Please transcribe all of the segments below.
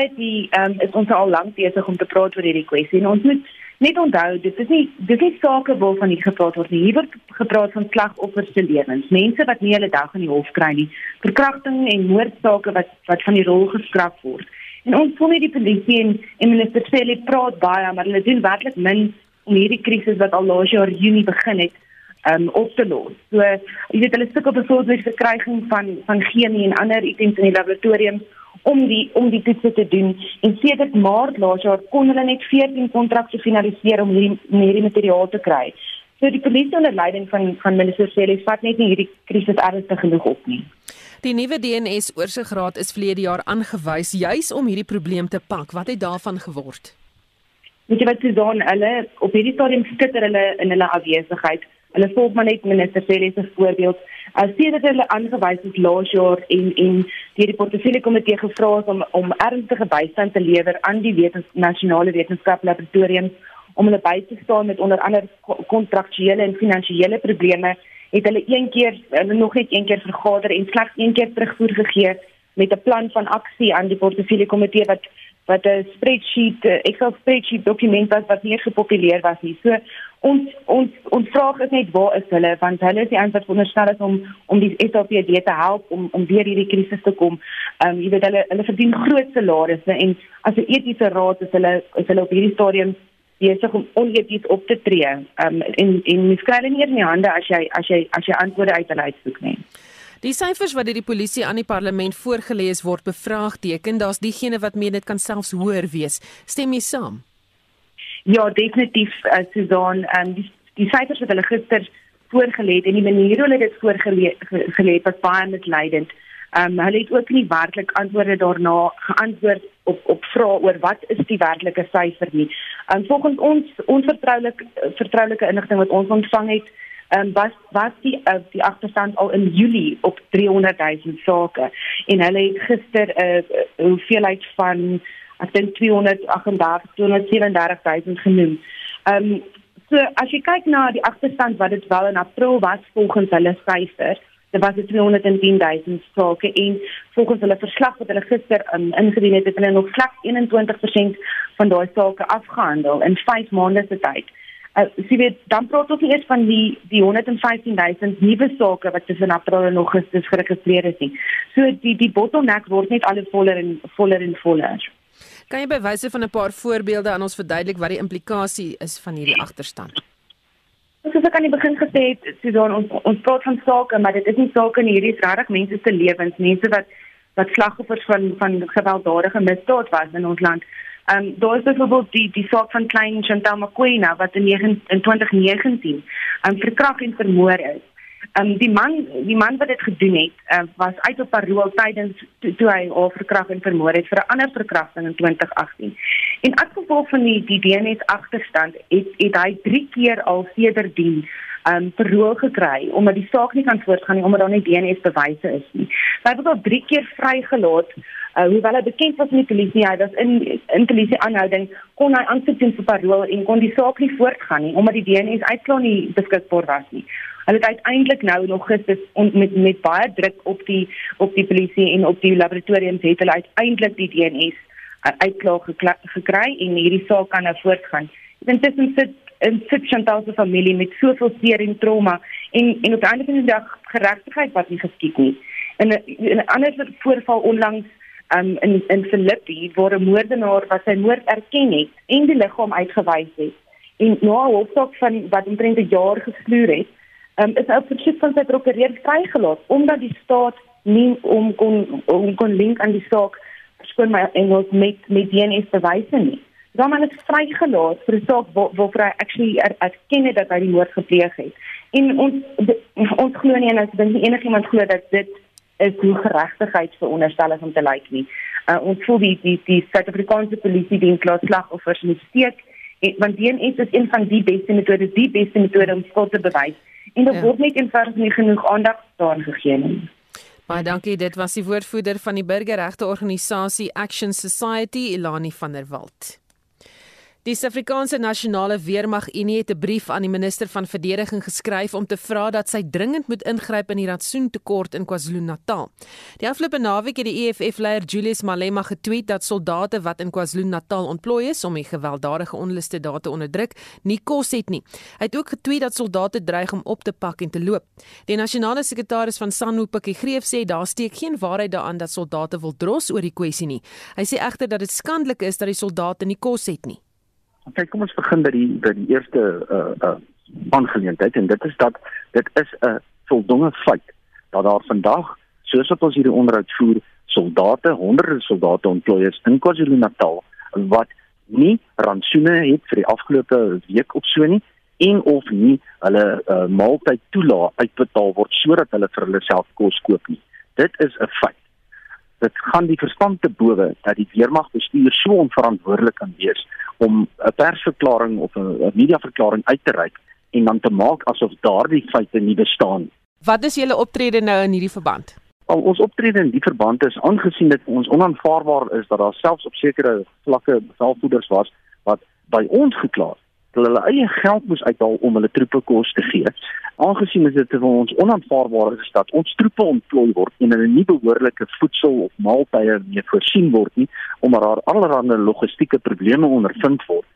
Society um, is ons al lank besig om te praat oor hierdie kwessie en ons moet net onthou dit is nie dis nie sake waarvan hier gepraat word nie. Hier word gepraat van slagoffers se lewens, mense wat nie hulle dag in die hof kry nie, verkrachting en moordsake wat wat van die rol geskraap word. En ons voel nie die polisie en, en minister Cele praat baie, maar hulle doen werklik min om hierdie krisis wat al laas jaar Junie begin het um op te los. So jy weet hulle sukkel besoek met verkryging van van chemie en ander items in die laboratorium om die om die toetse te doen en sedert maart laas jaar kon hulle net 14 kontrakte finaliseer om hierdie hierdie materiaal te kry. So die polisie onder leiding van van minister Cele vat net nie hierdie krisis ernstig genoeg op nie. Die nuwe DNS oorsigraad is verlede jaar aangewys juis om hierdie probleem te pak. Wat het daarvan geword? Weet jy wat se dan hulle op hierdie stadium skitter hulle in hulle afwesigheid. Hulle volg maar net minister Cele se voorbeeld as sê dat hulle aangewys het laas jaar en en deur die portefeulje komitee gevra is om om ernstige bystand te lewer aan die wetens, nasionale wetenskaplike laboratoriums om hulle by te staan met onder andere kontraktuele en finansiële probleme het hulle een keer hulle nog net een keer vergader en slegs een keer terugvoer gegee met 'n plan van aksie aan die portefeulje komitee wat wat 'n spreadsheet, Excel spreadsheet dokument was wat nie gepopuleer was nie. So ons ons ons vraag is net waar is hulle want hulle is die ouens wat veronderstel is om om die SAPD te help om om deur hierdie krisis te kom. Ehm um, jy weet hulle hulle verdien groot salarisse en as 'n etiese raad is hulle is hulle op hierdie stadium besig om oneties op te tree. Ehm um, en en mens kry hulle nie in die hande as jy as jy as jy antwoorde uit hulle uitsoek nie. Die syfers wat deur die polisie aan die parlement voorgeles word bevraagteken, daar's diegene wat meen dit kan selfs hoër wees. Stem jy saam? Ja, definitief uh, Susan, um, die die syfers wat hulle gister voorgelê het en die manier hoe hulle dit voorgelê gelê het was baie misleidend. Ehm um, hulle het ook nie werklik antwoorde daarna geantwoord op op vrae oor wat is die werklike syfer nie. Um, volgens ons onvertroulike vertroulike inligting wat ons ontvang het, um, was was die uh, die agterstand al in Julie op 300 000 sake en hulle het gister 'n uh, hoeveelheid van ek dink 238 237000 genoem. Ehm um, so as jy kyk na die agterstand wat dit wel in April was volgens hulle syfers, dit was 210000 sake en volgens hulle verslag wat hulle gister um, ingedien het, het hulle nog slegs 21% van daai sake afgehandel in 5 maande se tyd. Uh, sy weet dan praat ons eers van die die 115000 nuwe sake wat tussen April en Augustus geregistreer is nie. So die die bottleneck word net al voller en voller en voller. Kan jy by wyse van 'n paar voorbeelde aan ons verduidelik wat die implikasie is van hierdie agterstand? Soos ek aan die begin gesê het, Susan, ons ons praat van sake, maar dit is nie sake nie, hierdie is regtig mense se lewens, mense wat wat slagoffer van van gewelddadige misdaad was in ons land. Ehm um, daar is byvoorbeeld die die saak van klein Chantal Makwena wat in, 9, in 2019 um, verkragt en vermoor is. Um, die man die man wat dit gedoen het, uh, was uit op parol tydens toe, toe hy haar verkrag en vermoor het vir 'n ander verkrachting in 2018. En as gevolg van die die DNS agterstand het het hy 3 keer al sedertdien um parol gekry omdat die saak nie kan voortgaan nie omdat daar nie DNS bewyse is nie. Hy het al 3 keer vrygelaat. Uh, hoewel hy bekend was met die polisie, hy was in in polisie aanhouding, kon hy aansoek doen vir parol en kon die saak nie voortgaan nie omdat die DNS uitklaar nie beskikbaar was nie. Hulle het uiteindelik nou nog gister met met baie druk op die op die polisie en op die laboratoriums het hulle uiteindelik die DNS uitklaar gekry en hierdie saak kan nou voortgaan. Intussen sit in sit Chantal se familie met soveel seer en trauma en en op 'n ander van die dag geregtigheid wat nie geskied nie. In 'n ander voorval onlangs um, in in Filippi waar 'n moordenaar wat sy moord erken het en die liggaam uitgewys het en na 'n hofsaak van wat omtrent 'n jaar gesploer het um, is op versoek van sy prokureur vrygelaat omdat die staat nie om kon om kon link aan die saak skoon my Engels met met DNS bewyse nie. Dan man is vrygelaat vir 'n saak waar waar hy actually er, erken het dat hy die moord gepleeg het. En ons de, ons glo nie en ons dink enigiemand glo dat dit is hoe geregtigheid veronderstel is om te lyk nie. Uh, ons voel die die die Suid-Afrikaanse polisie dien klaar slagoffers in steek want DNS is een van die beste metodes, die beste metode om skuld te bewys en daar ja. word net eenvoudig nie genoeg aandag daaraan gegee nie. Baie dankie. Dit was die woordvoerder van die burgerregte organisasie Action Society, Ilani van der Walt. Die Suid-Afrikaanse Nasionale Weermag Unie het 'n brief aan die minister van Verdediging geskryf om te vra dat sy dringend moet ingryp in die rantsoentekort in KwaZulu-Natal. Die afgelope naweek het die EFF-leier Julius Malema getweet dat soldate wat in KwaZulu-Natal ontplooi is om die gewelddadige onluste daar te onderdruk, nie kos het nie. Hy het ook getweet dat soldate dreig om op te pak en te loop. Die nasionale sekretaris van SANU, Pikkie Greef, sê daar steek geen waarheid daaraan dat soldate wil dros oor die kwessie nie. Hy sê egter dat dit skandelik is dat die soldate nie kos het nie. Kyk, kom ons begin by die by die eerste uh uh aangeleentheid en dit is dat dit is 'n voldonge feit dat daar vandag soos wat ons hierdie onderhoud voer, soldate, honderde soldate ontplooi is in KwaZulu-Natal wat nie rantsoene het vir die afgelope week of so nie en of nie hulle uh, maaltyd toelaat uitbetaal word sodat hulle vir hulle self kos koop nie. Dit is 'n feit dit gaan die verstand te bowe dat die weermag bestuur so onverantwoordelik kan wees om 'n persverklaring of 'n mediaverklaring uit te reik en dan te maak asof daardie feite nie bestaan. Wat is julle optrede nou in hierdie verband? Al ons optrede in die verband is aangesien dit ons onaanvaarbaar is dat daar selfs op sekere vlakke bevelvoerders was wat by ons geklaar hulle eie geld moes uithaal om hulle troepe kos te gee. Aangesien dit vir ons onaanvaarbaar is dat ons troepe ontplooi word en hulle nie behoorlike voedsel of maaltye meer voorsien word nie omdat daar allerlei logistieke probleme ondervind word.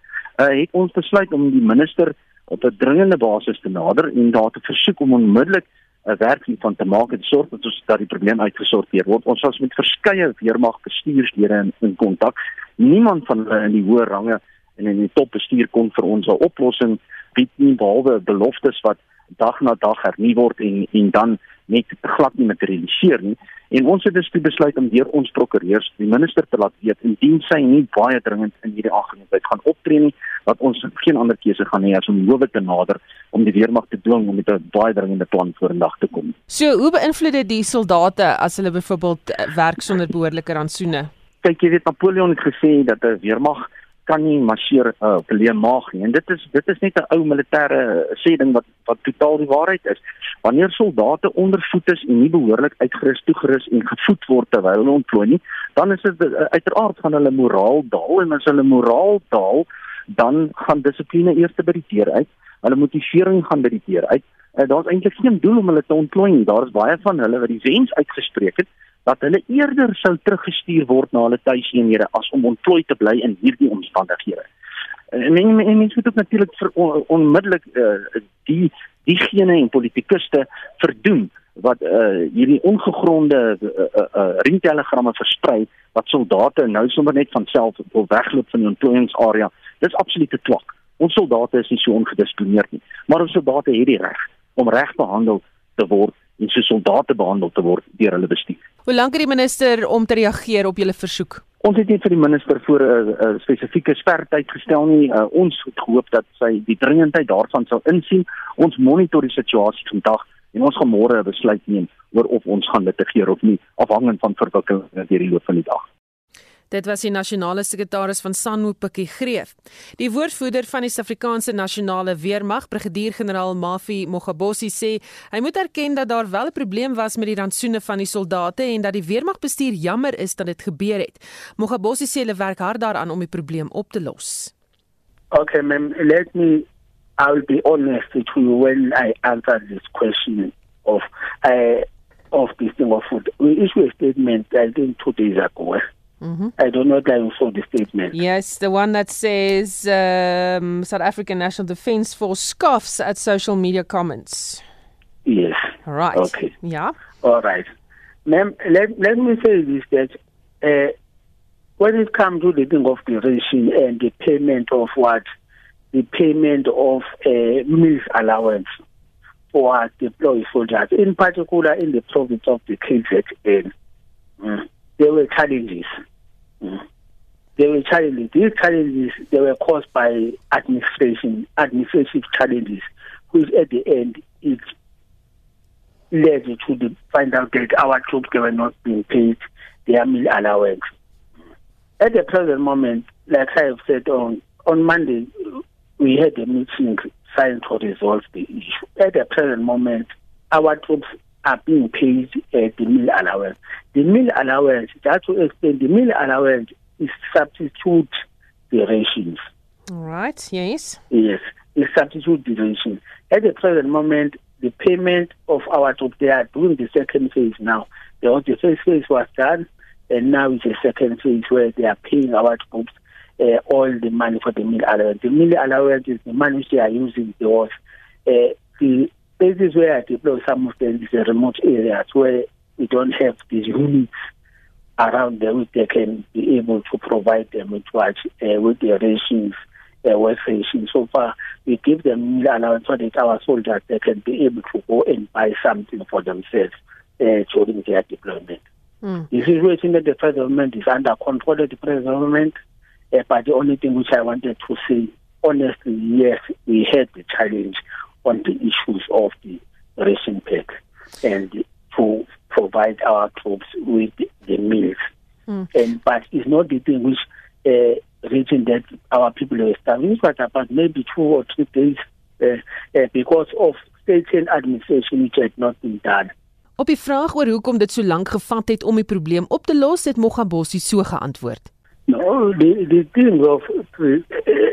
Uh, het ons besluit om die minister op 'n dringende basis te nader en daar te versoek om onmiddellik 'n werking van te maak en sorg dat ons dat die probleem uitgesorteer word. Ons was met verskeie weermag bestuurslede in, in kontak. Niemand van hulle in die hoë range en in die topbestuur kon vir ons 'n oplossing bied nie behalwe beloftes wat dag na dag hernie word en en dan net glad nie materialiseer nie en ons het dus besluit om deur ons prokureurs die minister te laat weet indien sy nie baie dringend in hierdie aangeleentheid gaan optree nie dat ons geen ander keuse gaan hê as om howe te nader om die weermag te dwing om met 'n baie dringende plan vorendag te kom. So hoe beïnvloed dit die soldate as hulle byvoorbeeld werk sonder behoorlike rantsoene? Kyk jy weet Napoleon het gesê dat 'n weermag kan nie marseer uh, op 'n leë maag nie. En dit is dit is net 'n ou militêre uh, sê ding wat wat totaal die waarheid is. Wanneer soldate ondervoed is en nie behoorlik uitgerus, toegerus en gevoed word terwyl hulle ontplooi nie, dan is dit uh, uiteraard van hulle moraal daal en as hulle moraal daal, dan gaan dissipline eers by die deur uit. Hulle motivering gaan by die deur uit. Uh, Daar's eintlik geen doel om hulle te ontplooi. Daar is baie van hulle wat die wens uitgespreek het dat hulle eerder sou teruggestuur word na hulle tuiseenhede as om ontplooi te bly in hierdie omstandighede. En en mense moet ook natuurlik vir on, onmiddellik uh, die diegene en politikuste verdoem wat uh, hierdie ongegronde uh, uh, uh, ringtelegramme versprei wat soldate nou sommer net van self wil wegloop van die ontplooiingsarea. Dis absoluut te twak. Ons soldate is nie so ongedissiplineerd nie, maar ons soldate het die reg om reg behandel te word en so soldate behandel te word deur hulle bestuur. Hoe lank het die minister om te reageer op julle versoek? Ons het net vir die minister voor 'n uh, uh, spesifieke spertyd gestel nie. Uh, ons het gehoop dat sy die dringendheid daarvan sal insien. Ons monitor die situasie vandag en ons gaan môre 'n besluit neem oor of ons gaan litigeer of nie afhangend van verwikkelinge deur die loop van die dag. Dit was die nasionale sekretaris van SANU Pikkie Greef. Die woordvoerder van die Suid-Afrikaanse Nasionale Weermag, Brigadier-generaal Mafi Mogabosi sê hy moet erken dat daar wel 'n probleem was met die rantsoene van die soldate en dat die weermagbestuur jammer is dat dit gebeur het. Mogabosi sê hulle werk hard daaraan om die probleem op te los. Okay, ma'am, let me I will be honest with you when I answer this question of uh, of this thing of food. We issue a statement I think two days ago. Mm-hmm. I don't know that you saw the statement. Yes, the one that says um, South African National Defence Force scoffs at social media comments. Yes. Right. Okay. Yeah. All right. Ma'am, let, let me say this that uh, when it comes to the thing of the ration and the payment of what, the payment of uh, meals allowance for deployed soldiers, in particular in the province of the KZN, mm, there were challenges. Mm. There were challenges. These challenges they were caused by administration, administrative challenges, which at the end it led to the find out that our troops were not being paid their meal allowance. At the present moment, like I have said on on Monday, we had a meeting signed to resolve the issue. At the present moment, our troops are being paid uh, the meal allowance. The meal allowance, just to explain, the meal allowance is substitute the rations. All right. Yes. Yes, is substitute duration. At the present moment, the payment of our troops, they are doing the second phase now. The, the first phase was done, and now it's the second phase where they are paying our troops uh, all the money for the meal allowance. The meal allowance is the money they are using the horse. Uh, the places where I deploy some of them is the remote areas where we don't have these units around there which they can be able to provide them with what uh, with their rations uh, work rations. So far, we give them meal allowance so that our soldiers they can be able to go and buy something for themselves uh, during their deployment. Mm. The situation that the federal government is under control of the government, uh, but the only thing which I wanted to say, honestly, yes, we had the challenge on the issues of the ration pack and to provide our troops with the meals. Mm. And but it's not the thing which uh, region that our people were starving. Was about maybe two or three days uh, uh, because of state and administration which had not been done. Op die vraag oor hoekom dit so lank gevat het om die probleem op te los, het Mogabossi so geantwoord. No, the the thing of uh,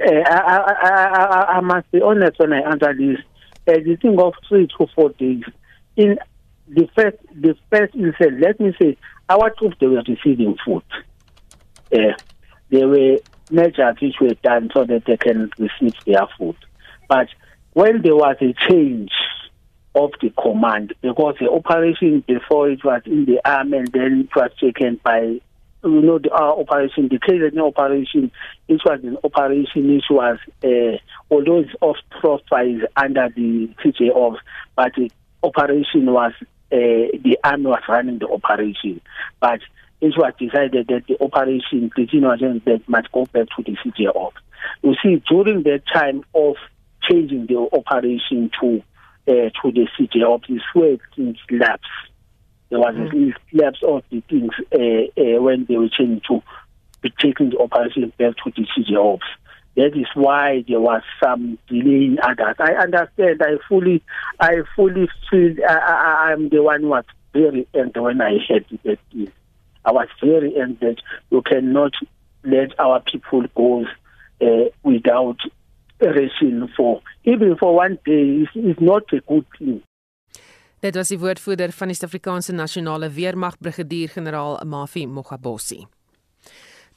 I, I, I, I must be honest when I answer this. The thing of three to four days in the first the first incident, let me say, our troops they were receiving food. Uh, there were measures which were done so that they can receive their food. But when there was a change of the command, because the operation before it was in the army and then it was taken by you know the our operation the KZN operation it was an operation which was uh, although it's off profile under the CJ of but the operation was uh, the army was running the operation but it was decided that the operation, the that must go back to the city of. You see, during that time of changing the operation to uh, to the CJO, this where things lapse. There was mm. a lapse of the things uh, uh, when they were changing to be taking the operation back to the CJO. That is why there was some delay in others. I understand. I fully, I fully feel I, I, I'm the one who was very angry when I heard that. I was very angry. That you cannot let our people go uh, without ration for even for one day is, is not a good thing. Dit was die woordvoerder van die Suid-Afrikaanse Nasionale Weermag, Brigadier-generaal Mafi Mogabossi.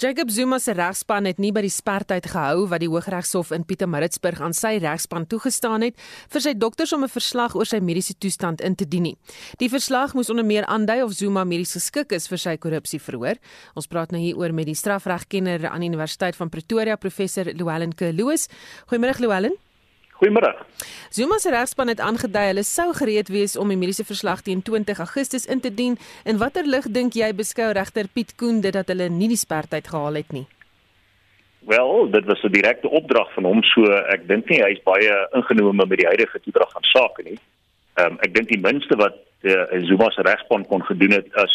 Jacob Zuma se regspan het nie by die spertyd gehou wat die Hooggeregshof in Pietermaritzburg aan sy regspan toegestaan het vir sy dokters om 'n verslag oor sy mediese toestand in te dien nie. Die verslag moes onder meer aandui of Zuma medies geskik is vir sy korrupsieverhoor. Ons praat nou hier oor met die strafregkenner aan die Universiteit van Pretoria, professor Llewellyn Kloos. Goeiemôre Llewellyn. Goeiemôre. Zuma se regspan het aangedui hulle sou gereed wees om die mediese verslag teen 20 Augustus in te dien. En watter lig dink jy beskou regter Piet Koen dit dat hulle nie die spertyd gehaal het nie? Wel, dit was 'n direkte opdrag van hom, so ek dink nie hy's baie ingenome met die huidige toedrag van sake nie. Ehm um, ek dink die minste wat uh, Zuma se regspan kon gedoen het as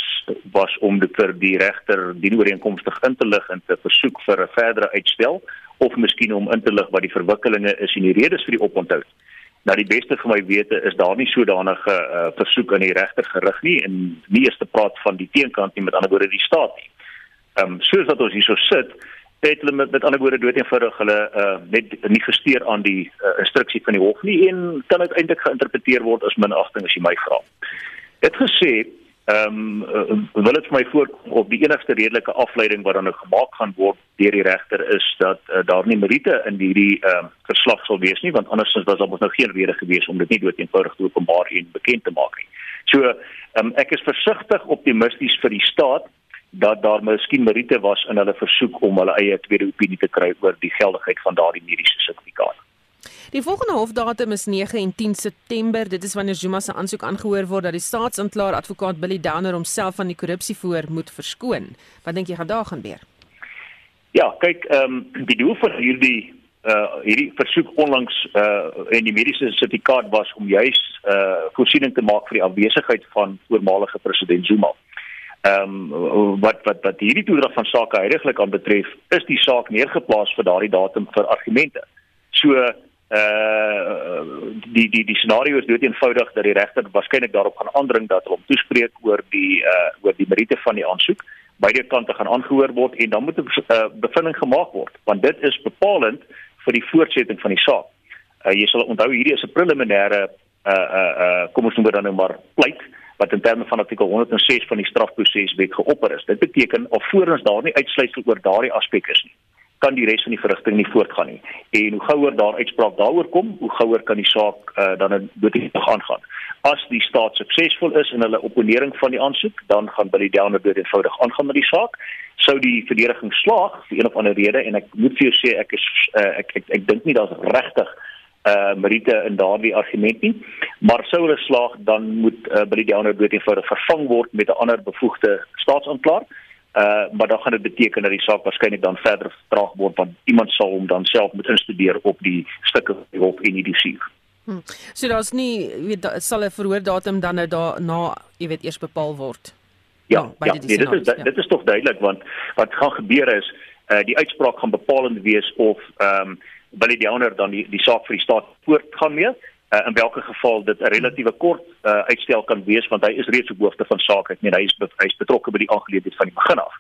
was om dit vir die regter dien ooreenkomstig in te lig en te versoek vir 'n verdere uitstel of miskien om in te lig wat die verwikkelinge is en die redes vir die oponthoud. Nou die beste vir my wete is daar nie sodanige uh, versoek aan die regter gerig nie en nie eers te praat van die teenkant nie met ander woorde die staat nie. Ehm um, soos wat ons hierso sit, het hulle met, met ander woorde dood eenvoudig hulle uh, net nie gesteer aan die uh, instruksie van die hof nie en kan uiteindelik geïnterpreteer word as minagting as jy my vra. Dit gesê, Ehm um, wil dit vir my voorkom of die enigste redelike afleiding wat dan nou gemaak gaan word deur die regter is dat uh, daar nie meriete in hierdie ehm um, verslag sal wees nie want andersins was daar mos nou geen rede gewees om dit nie dood eenvoudig te openbaar en bekend te maak nie. So ehm um, ek is versigtig optimisties vir die staat dat daar miskien meriete was in hulle versoek om hulle eie tweede opinie te kry oor die geldigheid van daardie mediese sertifikaat. Die volgende hofdatum is 9 en 10 September. Dit is wanneer Zuma se aansoek aangehoor word dat die staatsanklaer advokaat Billy Downer homself van die korrupsievoor moet verskoon. Wat dink jy gaan daar gebeur? Ja, kyk, ehm um, die doel van hierdie uh hierdie versoek onlangs uh en die mediese sertifikaat was om juis uh voorsiening te maak vir die afwesigheid van voormalige president Zuma. Ehm um, wat wat wat hierdie toedrag van sake heidaglik aan betref, is die saak neergeplaas vir daardie datum vir argumente. So uh die die die scenario is dood eenvoudig dat die regter waarskynlik daarop gaan aandring dat hulle hom toespreek oor die uh oor die meriete van die aansoek beide kante gaan aangehoor word en dan moet 'n uh, bevinding gemaak word want dit is bepalend vir die voortsetting van die saak. Uh, jy sal onthou hierdie is 'n preliminêre uh uh uh kom ons noem dit dan nou maar pleit wat in terme van artikel 106 van die strafproseswet geopper is. Dit beteken alvorens daar nie uitsluitsel oor daardie aspek is nie kan die res van die verrigting nie voortgaan nie. En hoe gouer daar uitspraak daaroor kom, hoe gouer kan die saak uh, dan in doodgewoon gaan. As die staat suksesvol is in hulle opponering van die aansoek, dan gaan Billy Downer dood eenvoudig aangaan met die saak. Sou die verdediging slaag vir een of ander rede en ek moet vir jou sê ek is uh, ek ek, ek, ek dink nie daar's regtig uh Marite in daardie argument nie maar sou hulle slaag dan moet uh, Billy Downer dood eenvoudig vervang word met 'n ander bevoegde staatsaanklaer uh maar dan gaan dit beteken dat die saak waarskynlik dan verder vertraag word want iemand sal hom dan self moet instudeer op die stukke op en nie die suur. Hm. So daar's nie weet da, sal 'n verhoordatum dan nou daarna jy weet eers bepaal word. Ja, ja, ja nee, dit is ja. dit is tog duidelik want wat gaan gebeur is uh die uitspraak gaan bepalend wees of ehm um, wil die owner dan die die saak vir die staat voortgaan mee uh, in watter geval dit 'n relatiewe kort uh, uitstel kan wees want hy is reeds op hoofde van saak ek meen hy is hy is betrokke by die aangeleentheid van die begin af.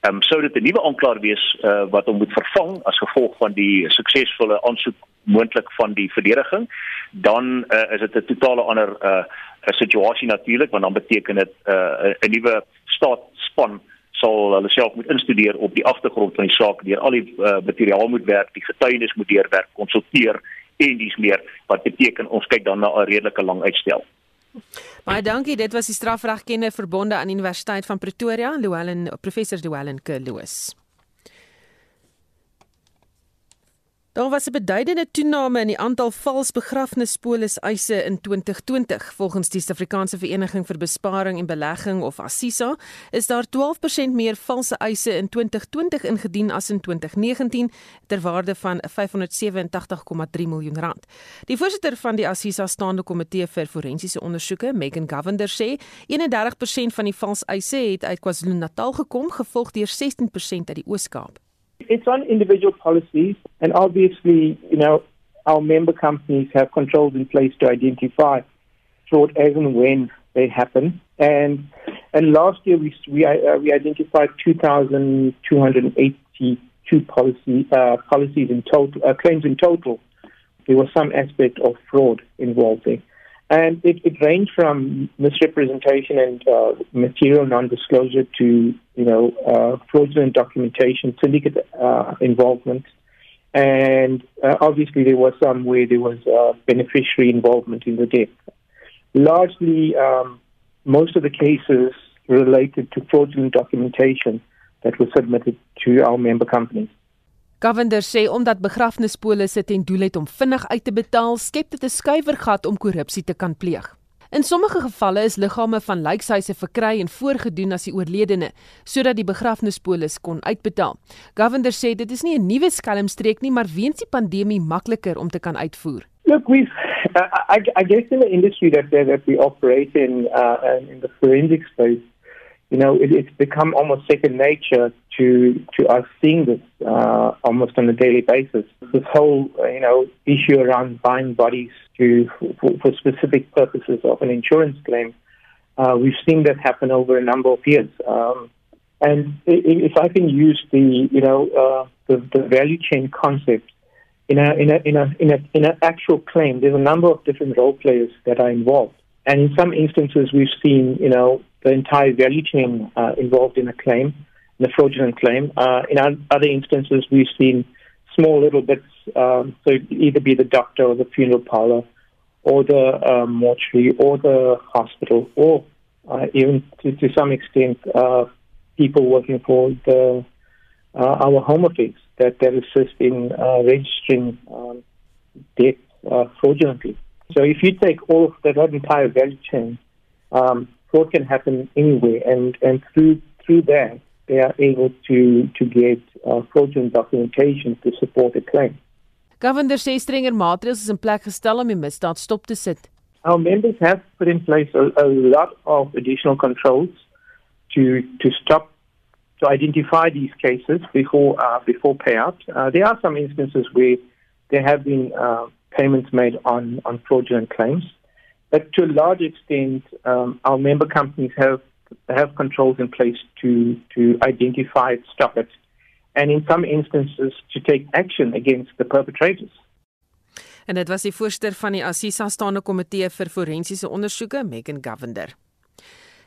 Ehm um, sou dit 'n nuwe aanklaer wees uh, wat hom moet vervang as gevolg van die suksesvolle aansoek moontlik van die verdediging dan uh, is dit 'n totale ander uh, situasie natuurlik want dan beteken dit 'n uh, 'n nuwe staatspan sal hulle self moet instudeer op die agtergrond van die saak deur al die uh, materiaal moet werk, die getuienis moet deurwerk, konsulteer en dis meer wat beteken ons kyk dan na 'n redelike lang uitstel. Baie dankie, dit was die strafregkenner verbonde aan Universiteit van Pretoria, Louwelen professor Louwelen Kerloos. Daar was 'n beduidende toename in die aantal vals begrafnispolis eise in 2020. Volgens die Suid-Afrikaanse Vereniging vir Besparing en Belegging of ASISA, is daar 12% meer valse eise in 2020 ingedien as in 2019 ter waarde van 587,3 miljoen rand. Die voorsitter van die ASISA staande komitee vir forensiese ondersoeke, Megan Govender sê, 31% van die vals eise het uit KwaZulu-Natal gekom, gevolg deur 16% uit die Oos-Kaap. It's on individual policies, and obviously, you know, our member companies have controls in place to identify fraud as and when they happen. And and last year we we, uh, we identified 2,282 policy uh, policies in total uh, claims in total. There was some aspect of fraud involved there. And it, it ranged from misrepresentation and uh, material non-disclosure to, you know, uh, fraudulent documentation, syndicate uh, involvement. And uh, obviously there was some where there was uh, beneficiary involvement in the death. Largely, um, most of the cases related to fraudulent documentation that was submitted to our member companies. Govender sê omdat begrafnispolisse ten doel het om vinnig uit te betaal, skep dit 'n skuiwergat om korrupsie te kan pleeg. In sommige gevalle is liggame van lijkhuise verkry en voorgedoen as die oorledene sodat die begrafnispolis kon uitbetaal. Govender sê dit is nie 'n nuwe skelmstreek nie, maar weens die pandemie makliker om te kan uitvoer. Look, we've uh, I, I guess in the industry that that we operate in uh, in the forensic space you know, it, it's become almost second nature to to us seeing this uh, almost on a daily basis. This whole, uh, you know, issue around buying bodies to for, for specific purposes of an insurance claim, uh, we've seen that happen over a number of years. Um, and if I can use the, you know, uh, the, the value chain concept in a in a in a in a in an actual claim, there's a number of different role players that are involved. And in some instances, we've seen, you know, the entire value chain uh, involved in a claim, in a fraudulent claim. Uh, in other instances, we've seen small little bits, um, so either be the doctor or the funeral parlor, or the um, mortuary, or the hospital, or uh, even to, to, some extent, uh, people working for the uh, our home office that, that assist in uh, registering um, death fraudulently. So if you take all of that, that entire value chain, um, fraud can happen anywhere, and, and through through that, they are able to to get uh, fraudulent documentation to support a claim. Governor sê strenger maatreëls is in plek gestel om die misdaad stop te sit. Our members have put in place a, a lot of additional controls to to stop to identify these cases before uh, before payout. Uh, there are some instances where there have been uh, payments made on on fraudulent claims. But to a large extent, um, our member companies have have controls in place to to identify it, stop it, and in some instances to take action against the perpetrators. En dit was die voorsteur van die Assisa staande komitee vir forensiese ondersoeke, Megan Govender.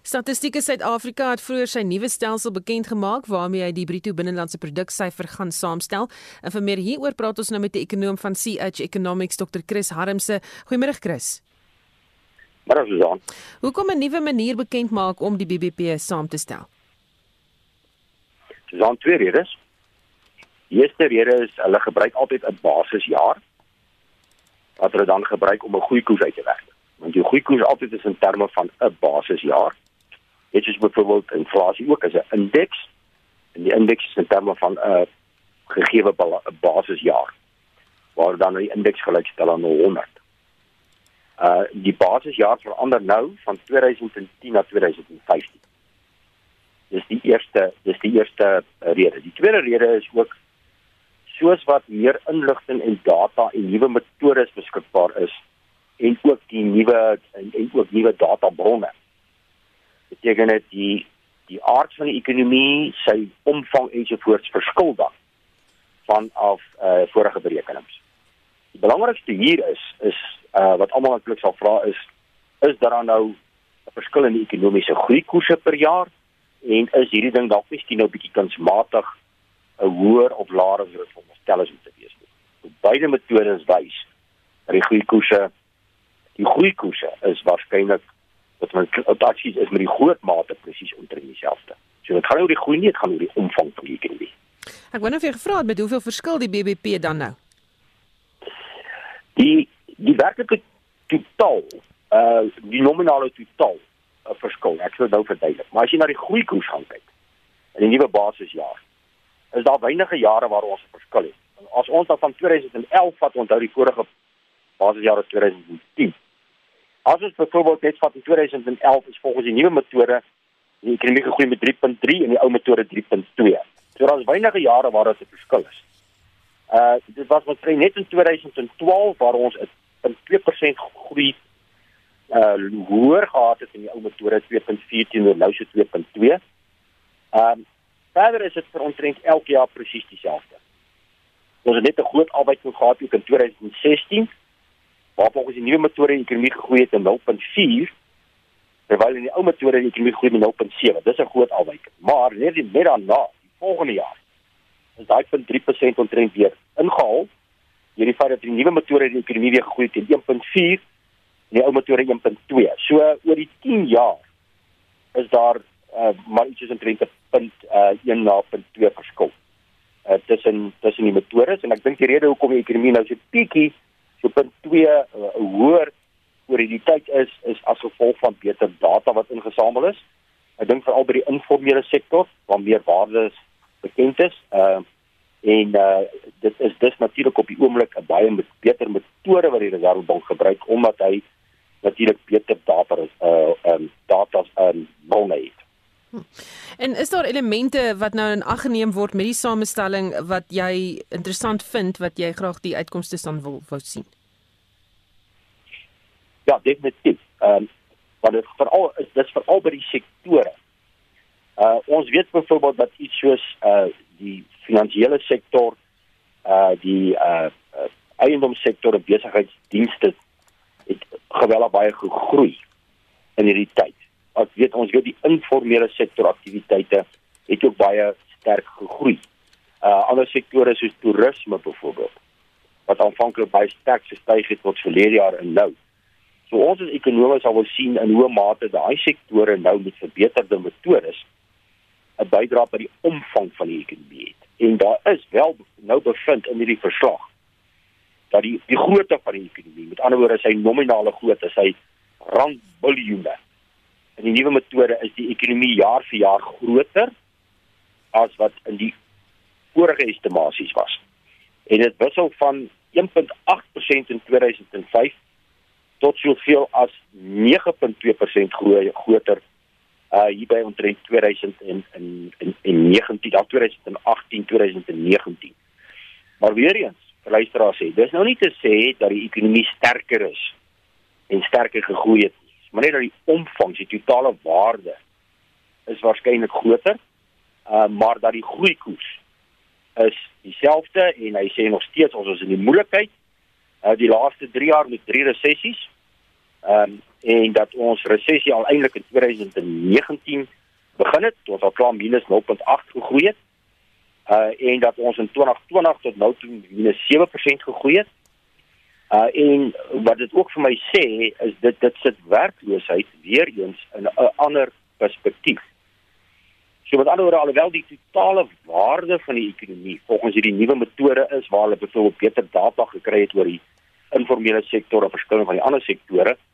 Statistieke Suid-Afrika het vroeër sy nuwe stelsel bekend gemaak waarmee hy die bruto binnelandse produksyfer gaan saamstel. En vir meer hieroor praat ons nou met die ekonom van CH Economics, Dr. Chris Harmse. Goeiemôre Chris. Maar as dan. Hoekom 'n nuwe manier bekend maak om die BBP saam te stel? Dis aan twee redes. Die eerste rede is hulle gebruik altyd 'n basisjaar wat hulle dan gebruik om 'n goeie koers uit te werk. Want jou goeie koers altyd is in terme van 'n basisjaar. Dit is byvoorbeeld inflasie ook as 'n indeks en die indeks is in terme van 'n gegeewe basisjaar waar dan die indeks gelykstel aan 100. Uh die basisjaar verander nou van 2010 na 2015. Dis die eerste dis die eerste rede. Die tweede rede is ook soos wat meer inligting en data en nuwe metodes beskikbaar is en ook die nuwe en, en ook nuwe databronne. Dit die die aard van die ekonomie, sy omvang ensovoorts verskil dan vanaf uh vorige berekenings. Die belangrikste hier is is uh wat almal eintlik sal vra is is daar nou 'n verskil in die ekonomiese groeikoerse per jaar en is hierdie ding dalk miskien nou bietjie kunsmatig 'n hoër of laer as wat veronderstel is om te wees. Beide metodes wys dat die groeikoerse die groeikoerse is waarskynlik wat men adsies is met die groot mate presies omtrent dieselfde. So dit gaan nie oor die groei nie, dit gaan oor die omvang van die ekonomie. Ek wou net vir gevra het met hoeveel verskil die BBP dan nou? Die die werklike totaal, uh die nominale totaal uh, verskil. Ek sou nou verduidelik. Maar as jy na die groeikoers gaan kyk in die nuwe basisjaar, is daar weinige jare waar ons 'n verskil het. As ons dan van 2011 vat onthou die vorige basisjaar is 2010. As ons byvoorbeeld net vat in 2011 is volgens die nuwe metode die ekonomie gegroei met 3.3 en die ou metode 3.2. So daar is weinige jare waar dit 'n verskil is. Uh dit was wat kry net in 2012 waar ons 'n 2% groei uh hoër gehad het in die ou metode 2.4 teenoor nou so 2.2. Um Verder is dit vir omtrent elke jaar presies dieselfde. Ons het net 'n groot afwyking gehad ook in 2016 waar volgens die nuwe metode die ekonomie gegroei het in 0.4 terwyl in die ou metode die ekonomie groei met 0.7. Dis 'n groot afwyking. Maar net die net daarna, die volgende jaar is daai punt 3% omtrent weer ingehaal. Hierdie feit dat die nuwe metode die ekonomie weer gegroei het in 1.4 en die ou metode 1.2. So oor die 10 jaar is daar uh, maar iets soos omtrent 'n punt uh 1 na punt 2 verskil. Uh tussen tussen die metodes en ek dink die rede hoekom die ekonomie nou so bietjie so punt 2 uh, hoër oor die tyd is is as gevolg van beter data wat ingesamel is. Ek dink veral by die informele sektor waar meer waardes bekend is. Uh en uh dit is dis natuurlik op die oomblik 'n baie met beter metode wat die Reservebank gebruik omdat hy natuurlik beter data is uh um data um bronne het. En is daar elemente wat nou in ag geneem word met die samestelling wat jy interessant vind wat jy graag die uitkomste dan wil wou sien? Ja, definitief. Ehm um, wat dit veral is dis veral by die sektore. Uh ons weet byvoorbeeld dat iets soos uh die finansiële sektor uh die uh, uh eiendomssektor en besigheidsdienste het geweldig baie gegroei in hierdie tyd as weet ons weet die informele sektor aktiwiteite het ook baie sterk gegroei. Uh ander sektore soos toerisme byvoorbeeld wat aanvanklik baie sterk gestyg het tot verlede jaar en nou. So ons as ekonome sal wel sien in hoe mate daai sektore nou met verbeterde metodes 'n bydrae by die omvang van die ekonomie het. En daar is wel nou bevind in hierdie verslag dat die die grootte van die ekonomie, met ander woorde sy nominale grootte, sy rand biljoene in die nuwe metode is die ekonomie jaar vir jaar groter as wat in die vorige estimasies was. En dit wissel van 1.8% in 2005 tot soveel as 9.2% groei groter uh hier by omtrent 2000 in in in, in 19 dan 2018 2019. Maar weer eens, luisteraars sê, dis nou nie te sê dat die ekonomie sterker is en sterker gegroei het maar net dat die omvang, die totale waarde is waarskynlik groter. Uh maar dat die groeikoers is dieselfde en hy sê nog steeds ons is in die moeilikheid. Uh die laaste 3 jaar met drie resessies. Ehm um, en dat ons resessie al eintlik in 2019 begin het, ons al klaar minus 0.8 gegroei het. Uh en dat ons in 2020 tot nou toe minus 7% gegroei het. Uh en wat dit ook vir my sê is dit dit sit werkloosheid weer eens in 'n ander perspektief. So met ander woorde alhoewel die totale waarde van die ekonomie volgens hierdie nuwe metode is waar hulle byvoorbeeld beter data gekry het oor die informele sektor of verskillende van die ander sektore, uh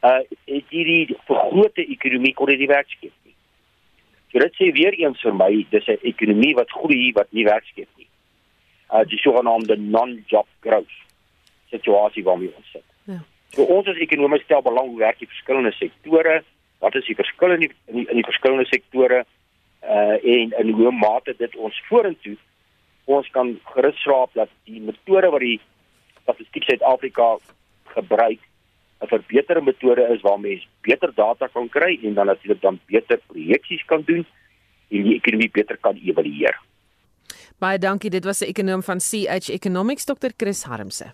het hierdie vergrote ekonomie kon dit nie werk skep nie. So dit sê weer eens vir my dis 'n ekonomie wat groei wat nie werk skep nie. Uh die sogenaamde non-job growth situasie waarmee ons sit. Ja. So ons as ekonomie stel belang hoe werk die verskillende sektore, wat is die verskille in die in die, in die verskillende sektore uh en in hoe mate dit ons vorentoe ons kan gerus slaap dat die metode wat die Statistiek Suid-Afrika gebruik 'n verbeterde metode is waar mens beter data kan kry en dan natuurlik dan beter projeksies kan doen en die ekonomie beter kan evalueer. Baie dankie, dit was 'n ekonom van CH Economics Dr. Chris Harmse.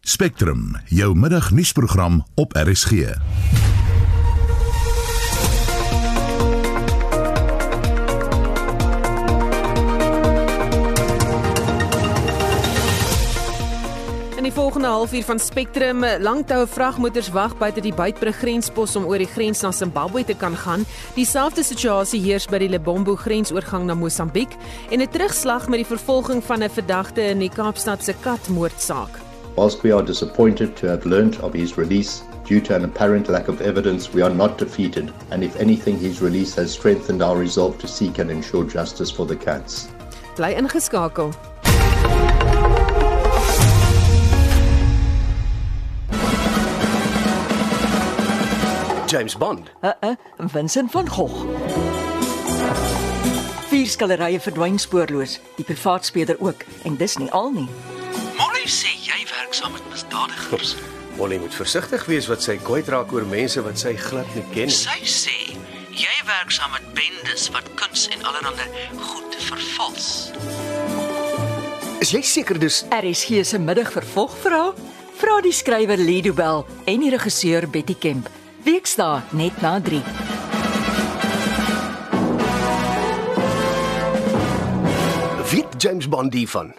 Spectrum, jou middagnuusprogram op RSG. Volgende halfuur van Spectrum, langtoue vragmotors wag buite die Beitbrug grenspos om oor die grens na Zimbabwe te kan gaan. Dieselfde situasie heers by die Lebombo grensoorgang na Mosambiek en 'n terugslag met die vervolging van 'n verdagte in die Kaapstad se katmoordsaak. Whilst we are disappointed to have learned of his release due to an apparent lack of evidence, we are not defeated and if anything his release has strengthened our resolve to seek and ensure justice for the cats. Bly ingeskakel. James Bond. Uh uh, Vincent van Gogh. Vier skilderye verdwyn spoorloos, die privaat speler ook en dis nie al nie. Molly sê jy werk saam met misdadigers. Molly moet versigtig wees wat sy kwyt raak oor mense wat sy glad nie ken. Sy sê jy werk saam met bendes wat kuns en allerlei goed vervals. Is jy seker dis RSG se middag vervolg vra? Vra die skrywer Lido Bell en die regisseur Betty Kemp. Weksdae net na 3. Wie James Bond die van?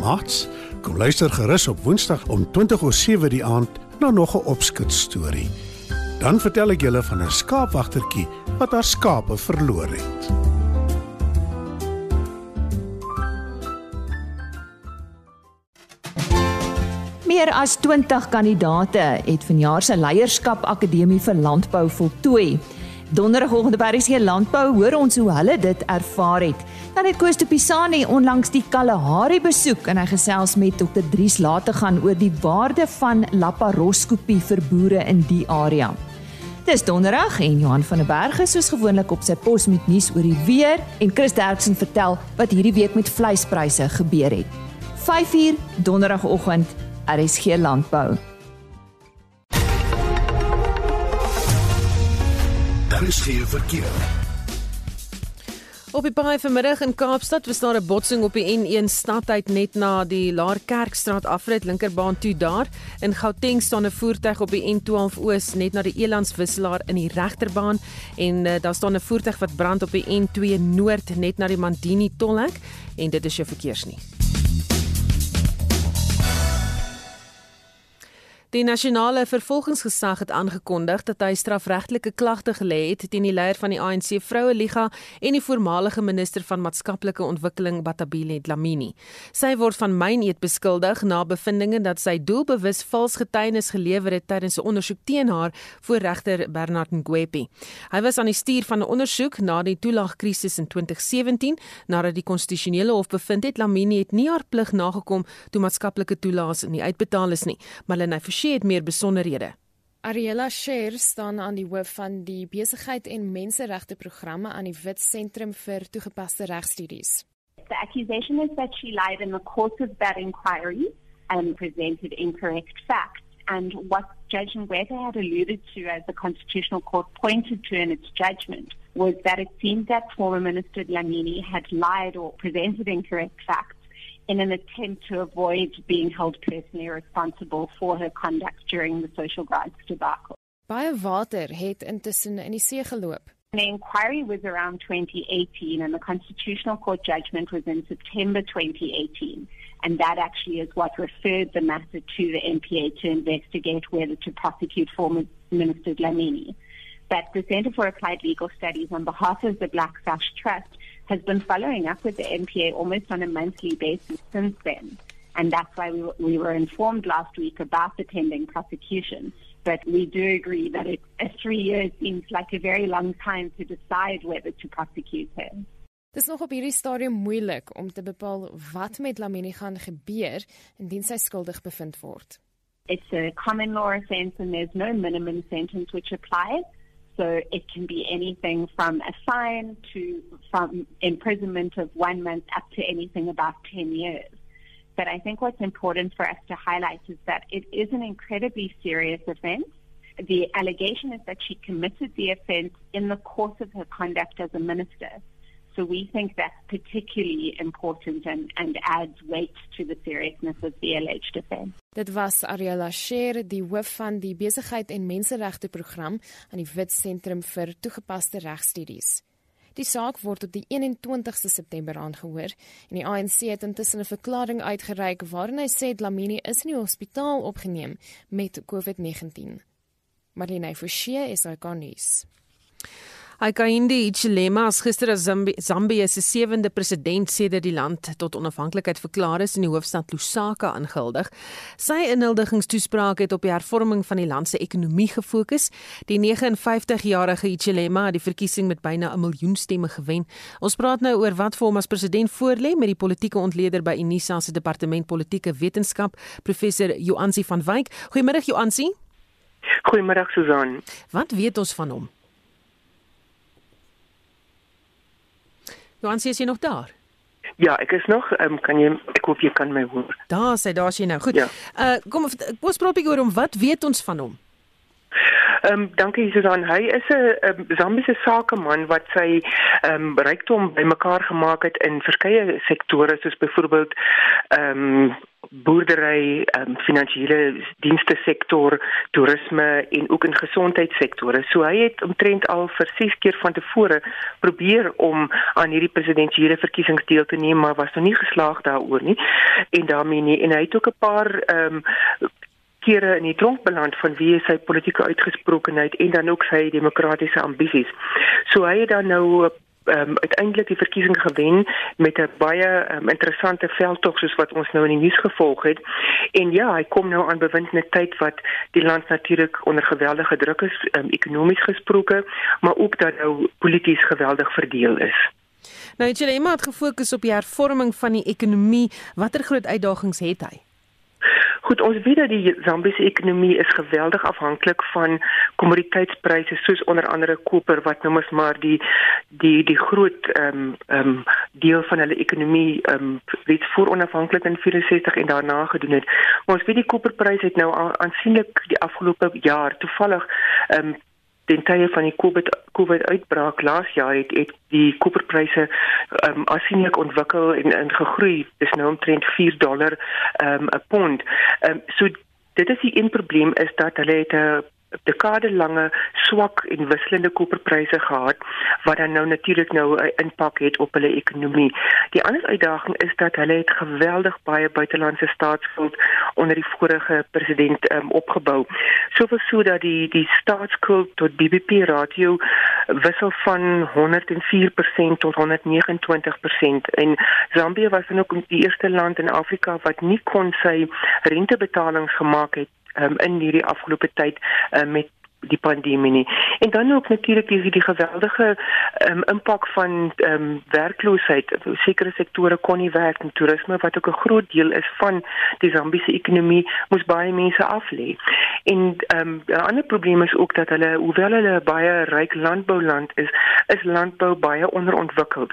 Mats, kom luister gerus op Woensdag om 20:07 die aand na nog 'n opskud storie. Dan vertel ek julle van 'n skaapwagtertjie wat haar skape verloor het. As 20 kandidate het vanjaar se leierskap akademie vir landbou voltooi. Donderdagoggend by RC Landbou hoor ons hoe hulle dit ervaar het. Dan het Koos de Pisani onlangs die Kalahari besoek en hy gesels met Dr. Dries later gaan oor die waarde van laparoskopie vir boere in die area. Dis donderdag en Johan van der Berg is soos gewoonlik op sy pos met nuus oor die weer en Chris Derksen vertel wat hierdie week met vleispryse gebeur het. 5uur donderdagoggend RSG Landbou. Daar is geen verkeer. Op die paai vanmiddag in Kaapstad was daar 'n botsing op die N1 stadheid net na die Laarkerkstraat afrit linkerbaan toe daar. In Gauteng staan 'n voertuig op die N12 Oos net na die Elandswisselaar in die regterbaan en uh, daar staan 'n voertuig wat brand op die N2 Noord net na die Mandini tolhek en dit is jou verkeersnuus. Die nasionale vervolgingsgesag het aangekondig dat hy strafregtelike klagte gelê het teen die leier van die ANC Vroue Liga en die voormalige minister van maatskaplike ontwikkeling Batabile Dlamini. Sy word van myneet beskuldig na bevindinge dat sy doelbewus vals getuienis gelewer het tydens 'n ondersoek teen haar voor regter Bernard Ngwepi. Hy was aan die stuur van 'n ondersoek na die toelagkrisis in 2017 nadat die konstitusionele hof bevind het Dlamini het nie haar plig nagekom toe maatskaplike toelaas nie uitbetaal is nie, maar hy Forsie het meer besonderhede. Ariella Sher staan aan die hoof van die besigheid en menseregte programme aan die Wit Sentrum vir toegepaste regstudies. The accusation is that she lied in the course of that inquiry and presented incorrect facts. And what Judge Ngweta had alluded to as the Constitutional Court pointed to in its judgment was that it seemed that former Minister Dlamini had lied or presented incorrect facts in an attempt to avoid being held personally responsible for her conduct during the social grants debacle. Baie water het intussen in die see geloop. The inquiry was around 2018 and the Constitutional Court judgment was in September 2018. And that actually is what referred the matter to the MPA to investigate whether to prosecute former Minister Dlamini. But the Center for Applied Legal Studies on behalf of the Black Sash Trust has been following up with the MPA almost on a monthly basis since then. And that's why we were, we were informed last week about the pending prosecution. But we do agree that it, three years seems like a very long time to decide whether to prosecute him. Dis nog op hierdie stadium moeilik om te bepaal wat met Lamini gaan gebeur indien sy skuldig bevind word. It's a common law offense and there's no minimum sentence which applies. So it can be anything from a fine to from imprisonment of one month up to anything about 10 years. But I think what's important for us to highlight is that it is an incredibly serious offense. The allegation is that she committed the offense in the course of her conduct as a minister. So we think that's particularly important and, and adds weight to the seriousness of the alleged offense. Dit was Ariela Sheer, die hoof van die besigheid en menseregte program aan die Wit Sentrum vir toegepaste regstudies. Die saak word op die 21ste September aangehoor en die ANC het intussen 'n verklaring uitgereik waarin hy sê Dlamini is in die hospitaal opgeneem met COVID-19. Marlene Forsie is hy gaan nuus. Hakainde Hichilema as gister as Zambië Zambi se sewende president sedert die land tot onafhanklikheid verklaar is in die hoofstad Lusaka ingehuldig. Sy inhuldigingstoespraak het op die hervorming van die land se ekonomie gefokus. Die 59-jarige Hichilema het die verkiesing met byna 'n miljoen stemme gewen. Ons praat nou oor wat vir hom as president voorlê met die politieke ontleder by Unisa se departement politieke wetenskap, professor Joansi van Wyk. Goeiemôre Joansi. Goeiemôre Susan. Wat weet ons van hom? Johan, is jy nog daar? Ja, ek is nog. Um, kan jy ek hoop jy kan my hoor. Daar sê daar sien nou. Goed. Ja. Uh kom kom ons praat 'n bietjie oor hom. Wat weet ons van hom? Ehm um, dankie Susan. Hy is 'n um, Zambiese sakeman wat sy ehm um, rykdom bymekaar gemaak het in verskeie sektore soos byvoorbeeld ehm um, boerdery, um, finansiële dienste sektor, toerisme en ook in gesondheidssektore. So hy het omtrent al vir 6 keer van tevore probeer om aan hierdie presidentsiële verkiesings deel te neem, maar was nog nie geslaag daaroor nie. En daarmee nie en hy het ook 'n paar ehm um, kere in die tronk beland van wie sy politieke uitgesprokenheid en dan ook sy demokratiese ambisies. So hy het dan nou um, uiteindelik die verkiesing gewen met 'n baie um, interessante veldtog soos wat ons nou in die nuus gevolg het. En ja, hy kom nou aan bewind in 'n tyd wat die land natuurlik onder geweldige druk is, um, ekonomies gesproke, maar ook dat nou polities geweldig verdeel is. Nou het jy net gefokus op die hervorming van die ekonomie. Watter groot uitdagings het hy? Goed, ons weet dat die Zambiese ekonomie is geweldig afhanklik van kommoditeitspryse soos onder andere koper wat nou mos maar die die die groot ehm um, ehm um, deel van hulle ekonomie ehm um, weet voor onafhanklik in 64 en daarna gedoen het. Maar ons weet die koperpryse het nou aansienlik die afgelope jaar toevallig ehm um, ten tye van die COVID COVID uitbraak laas jaar het, het die koperpryse ehm um, aansienlik ontwikkel en en gegroei. Dis nou omtrent 4 dollar ehm um, 'n pond. Ehm um, so dit is die een probleem is dat hulle het 'n dekade lange swak en wisselende koperpryse gehad wat dan nou natuurlik nou 'n impak het op hulle ekonomie. Die ander uitdaging is dat hulle het geweldig baie buitelandse staatsskuld onder die vorige president um, opgebou. Soveel so dat die die staatsskuld tot BBP ratio wissel van 104% tot 129% en Zambië was dan ook die eerste land in Afrika wat nie kon sy rentebetalings gemaak het um, in hierdie afgelope tyd um, met die pandemie nie. En dan ook natuurlik die die geweldige um, impak van ehm um, werkloosheid. Sekere sektore kon nie werk en toerisme wat ook 'n groot deel is van die Zambiese ekonomie moes baie mense aflê. En ehm um, 'n ander probleem is ook dat hulle hoewel hulle baie ryk landbouland is, is landbou baie onderontwikkeld.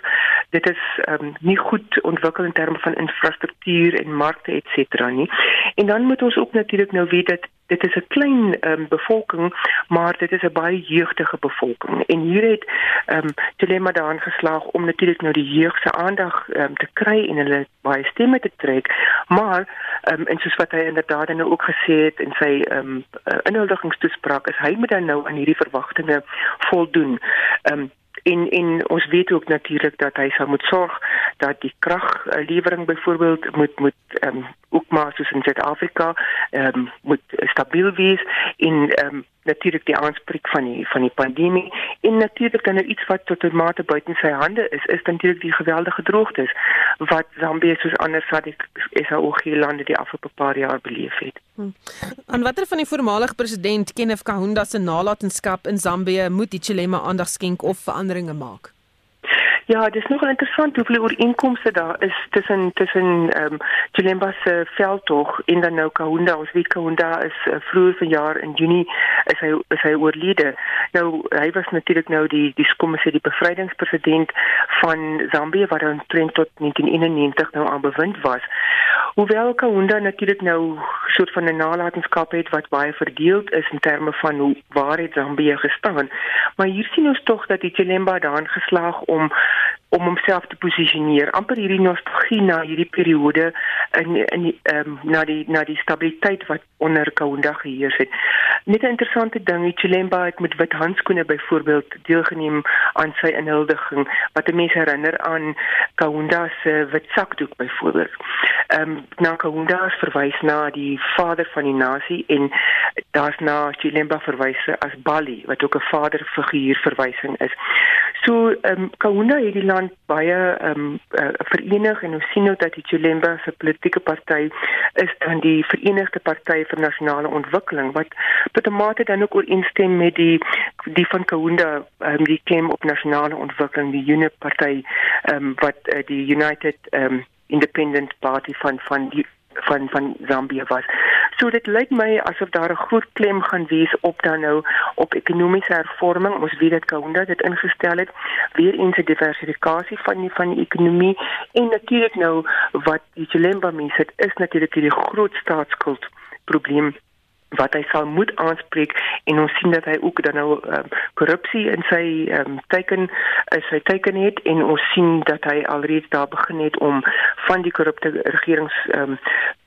dit is ehm um, nie goed ontwikkel in terme van infrastruktuur en markte cetera nie. En dan moet ons ook natuurlik nou weet dat dit is 'n klein um, bevolking, maar dit is 'n baie jeugdige bevolking. En hier het ehm um, dilemma daarin geslaag om natuurlik nou die jeug se aandag um, te kry en hulle baie stemme te trek, maar ehm um, en soos wat hy inderdaad nou ook gesê het in sy ehm um, inhuldigingstoespraak is hy moet dan nou aan hierdie verwagtinge voldoen. Ehm um, en en ons weet ook natuurlik dat hy sal moet sorg dat die kraglewering byvoorbeeld moet moet ehm um, ook maar soos in Suid-Afrika ehm um, moet stabiel wees. En ehm um, natuurlik die aanspreek van die van die pandemie en natuurlik dan nou iets wat tot 'n mate buite sy hande is is natuurlik die geweldige droogtes wat Zambië soos ander SAOG lande die afgelope paar jaar beleef het. Hm. En watter van die voormalige president Kenneth Kaunda se nalatenskap in Zambië moet die Chilema aandag skenk of veranderinge maak? Ja, dit is nogal interessant hoeveel ooreenkomste daar is tussen tussen ehm um, Chilemba se veldtog en dan nou Kaunda. Ons weet Kaunda is uh, vroeër vanjaar in Junie is hy is hy oorlede. Nou hy was natuurlik nou die die kom ons sê die bevrydingspresident van Zambië wat dan tot 1991 nou aan bewind was. Hoewel Kaunda natuurlik nou soort van 'n nalatenskap het wat baie verdeeld is in terme van hoe waar het Zambië gestaan, maar hier sien ons tog dat die Chilemba daarin geslaag om om homself te posisioneer amper hierdie nostalgie na hierdie periode in in ehm um, na die na die stabiliteit wat onder Kaunda geheers het. Net 'n interessante ding, Chilemba het met wit handskoene byvoorbeeld deelgeneem aan sy inhuldiging wat mense herinner aan Kaunda se wit sakdoek byvoorbeeld. Ehm um, na Kaunda verwys na die vader van die nasie en daar's na Chilemba verwys as Bali wat ook 'n vaderfiguur verwysing is. So ehm um, Kaunda het die land baie ehm um, uh, verenig en ons sien nou dat die Chilemba se politieke party is dan die Verenigde Party vir Nasionale Ontwikkeling wat tot 'n mate dan ook ooreenstem met die die van Kaunda um, die klem op nasionale ontwikkeling die UNIP party um, wat uh, die United um, Independent Party van van die van van Zambia was. So dit lyk my asof daar 'n groot klem gaan wees op dan nou op ekonomiese hervorming. Ons weet dat Kaunda dit ingestel het, weer eens 'n diversifikasie van die van die ekonomie en natuurlik nou wat die Chilemba mense het is natuurlik die groot staatsskuld probleem wat hy sal moet aanspreek en ons sien dat hy ook dan nou um, korrupsie in sy um, teken is sy teken het en ons sien dat hy alreeds daar begin het om van die korrupte regerings um,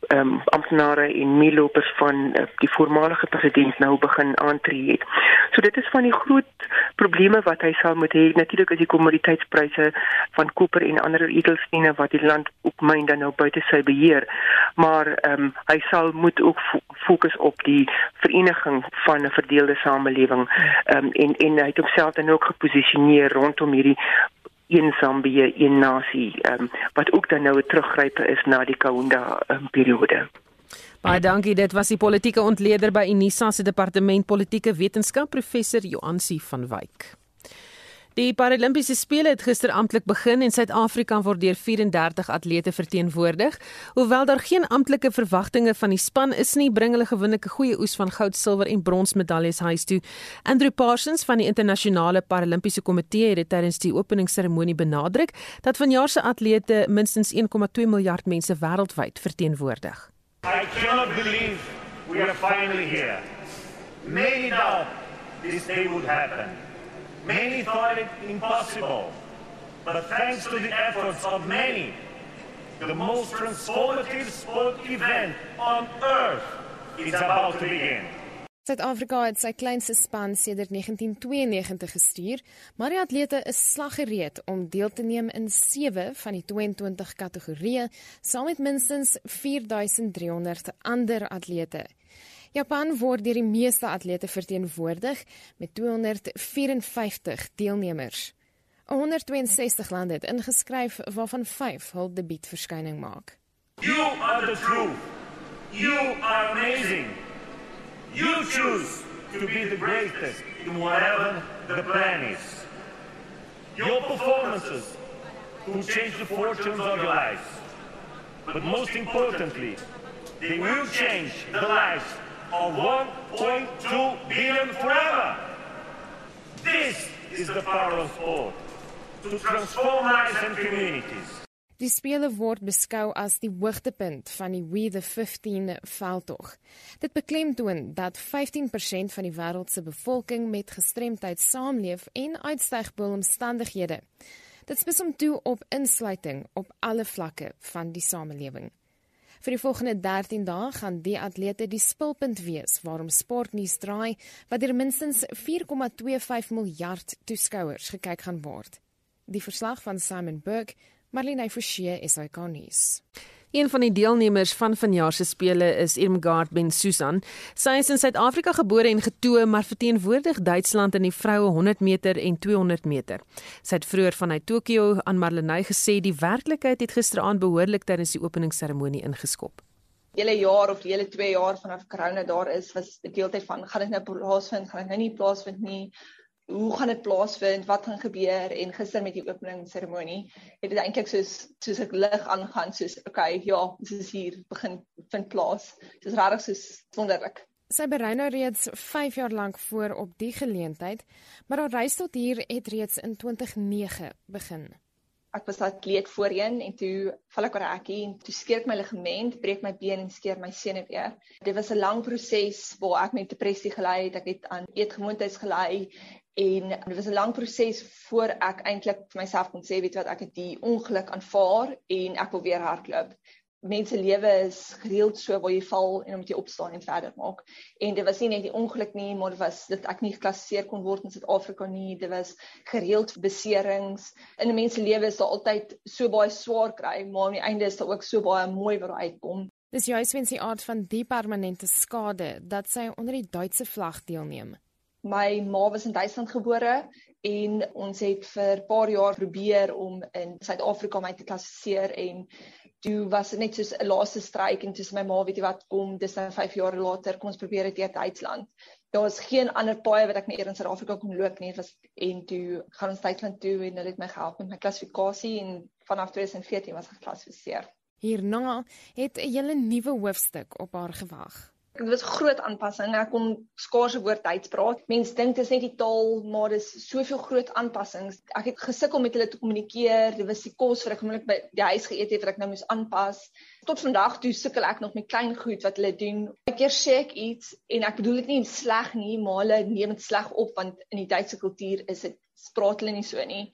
um, amptenare en meelopers van uh, die voormalige president nou begin aantree het. So dit is van die groot probleme wat hy sal moet hê. Natuurlik is die kommoditeitspryse van koper en ander edelstene wat die land ook myn dan nou buite sy beheer. Maar ehm um, hy sal moet ook fokus op die vereniging van 'n verdeelde samelewing. Ehm um, en en hy het homself dan ook geposisioneer rondom hierdie een Zambië, een nasie, um, wat ook dan nou 'n teruggrype is na die Kaunda um, periode. Baie dankie. Dit was die politieke ontleder by Unisa se departement politieke wetenskap professor Joansi van Wyk. Die Paralimpiese spele het gister amptelik begin en Suid-Afrika word deur 34 atlete verteenwoordig. Hoewel daar geen amptelike verwagtinge van die span is nie, bring hulle gewinne 'n goeie oes van goud, silwer en brons medaljes huis toe. Andrew Parsons van die internasionale Paralimpiese komitee het dit tydens die openingsseremonie benadruk dat vanjaar se atlete minstens 1,2 miljard mense wêreldwyd verteenwoordig. I cannot believe we are finally here. Many doubt this day would happen. Many thought it impossible, but thanks to the efforts of many, the most transformative sport event on earth is about to begin. Suid-Afrika het sy kleinste span sedert 1992 gestuur, maar die atlete is slaggereed om deel te neem in 7 van die 22 kategorieë, saam met minstens 4300 ander atlete. Japan word deur die meeste atlete verteenwoordig met 254 deelnemers. 162 lande het ingeskryf waarvan 5 hul debuutverskyning maak. You are the truth. You are amazing. You choose to be the greatest in whatever the plan is. Your performances will change the fortunes of your lives. But most importantly, they will change the lives of 1.2 billion forever. This is the power of sport. to transform lives and communities. Die spele word beskou as die hoogtepunt van die We the 15 veldtog. Dit beklemtoon dat 15% van die wêreld se bevolking met gestremdheid saamleef en uitstyg bo omstandighede. Dit spes hom toe op insluiting op alle vlakke van die samelewing. Vir die volgende 13 dae gaan die atlete die spulpunt wees waarom sportnuus draai wat deur minstens 4,25 miljard toeskouers gekyk gaan word. Die verslag van Simon Burke Marlene Forsie is ikonies. Een van die deelnemers van vanjaar se spele is Irmgard Ben Susan. Sy is in Suid-Afrika gebore en getoe, maar verteenwoordig Duitsland in die vroue 100 meter en 200 meter. Sy het vroeër vanuit Tokio aan Marlene gesê die werklikheid het gisteraand behoorlik tydens die openingsseremonie ingeskop. Hele jaar of hele 2 jaar vanaf corona daar is, was 'n deeltyd van gaan dit nou plaasvind, gaan dit nou nie plaasvind nie hoe gaan dit plaasvind, wat gaan gebeur en gister met die openingsseremonie het dit eintlik soos soos ek lig aangaan soos okay, ja, dis is hier begin vind plaas. Dit is regtig soos wonderlik. Sy berei nou reeds 5 jaar lank voor op die geleentheid, maar haar reis tot hier het reeds in 2009 begin. Ek was atleet voorheen en toe val ek oor 'n hekkie en toe skeer ek my ligament, breek my been en skeer my senuwee. Dit was 'n lang proses waar ek met depressie gelei het, ek het aan eetgewoontes gelei en dit was 'n lang proses voor ek eintlik vir myself kon sê weet wat ek het die ongeluk aanvaar en ek wil weer hardloop. Mense lewe is gereeld so waar jy val en moet jy opstaan en verder maak. En dit was nie net die ongeluk nie, maar dit was dit ek nie geklassifiseer kon word in Suid-Afrika nie. Dit was gereeld beserings. In 'n mens se lewe is daar altyd so baie swaar kry, maar aan die einde is daar ook so baie mooi wat uitkom. Dis juist wens die aard van die permanente skade dat sy onder die Duitse vlag deelneem. My ma was in Duitsland gebore en ons het vir 'n paar jaar probeer om in Suid-Afrika my te klassifiseer en toe was dit net soos 'n laaste stryk en toe sê my ma weet jy wat kom dis nou 5 jaar later kom ons probeer dit in Duitsland. Daar was geen ander paai wat ek net in Suid-Afrika kon loop nie was en toe gaan ons Duitsland toe en hulle het my gehelp met my klassifikasie en vanaf 2014 was ek geklassifiseer. Hierna het 'n hele nuwe hoofstuk op haar gewag. Dit was groot aanpassing. Ek kon skaars 'n woord Duits praat. Mense dink dit is net die taal, maar dis soveel groot aanpassings. Ek het gesukkel met hulle te kommunikeer. Dit was die kos wat ek gewoonlik by die huis geëet het wat ek nou moes aanpas. Tot vandag toe sukkel ek nog met klein goed wat hulle doen. 'n Keer sê ek iets en ek bedoel dit nie sleg nie, maar hulle neem dit sleg op want in die Duitse kultuur is dit spraak hulle nie so nie.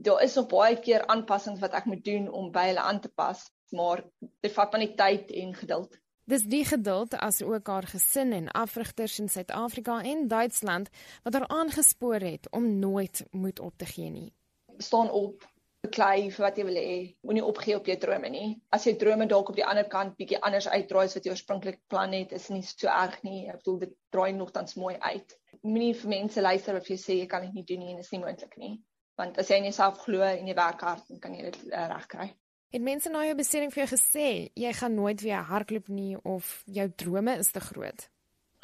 Daar is nog baie keer aanpassings wat ek moet doen om by hulle aan te pas, maar dit vat van die tyd en geduld. Dis die geduld as ook haar gesin en afrigters in Suid-Afrika en Duitsland wat haar aangespoor het om nooit moed op te gee nie. Staan op, beklei vir wat jy wil hê. Moenie opgee op jou drome nie. As jy drome dalk op die ander kant bietjie anders uitdraai as wat jy oorspronklik plan het, is nie so erg nie. Ek bedoel dit draai nogtans mooi uit. Moenie vir mense luister of jy sê jy kan dit nie doen nie en dit is nie moontlik nie. Want as jy in jouself glo en jy werk hard, dan kan jy dit uh, regkry. Het mense na jou besering vir jou gesê jy gaan nooit weer hardloop nie of jou drome is te groot?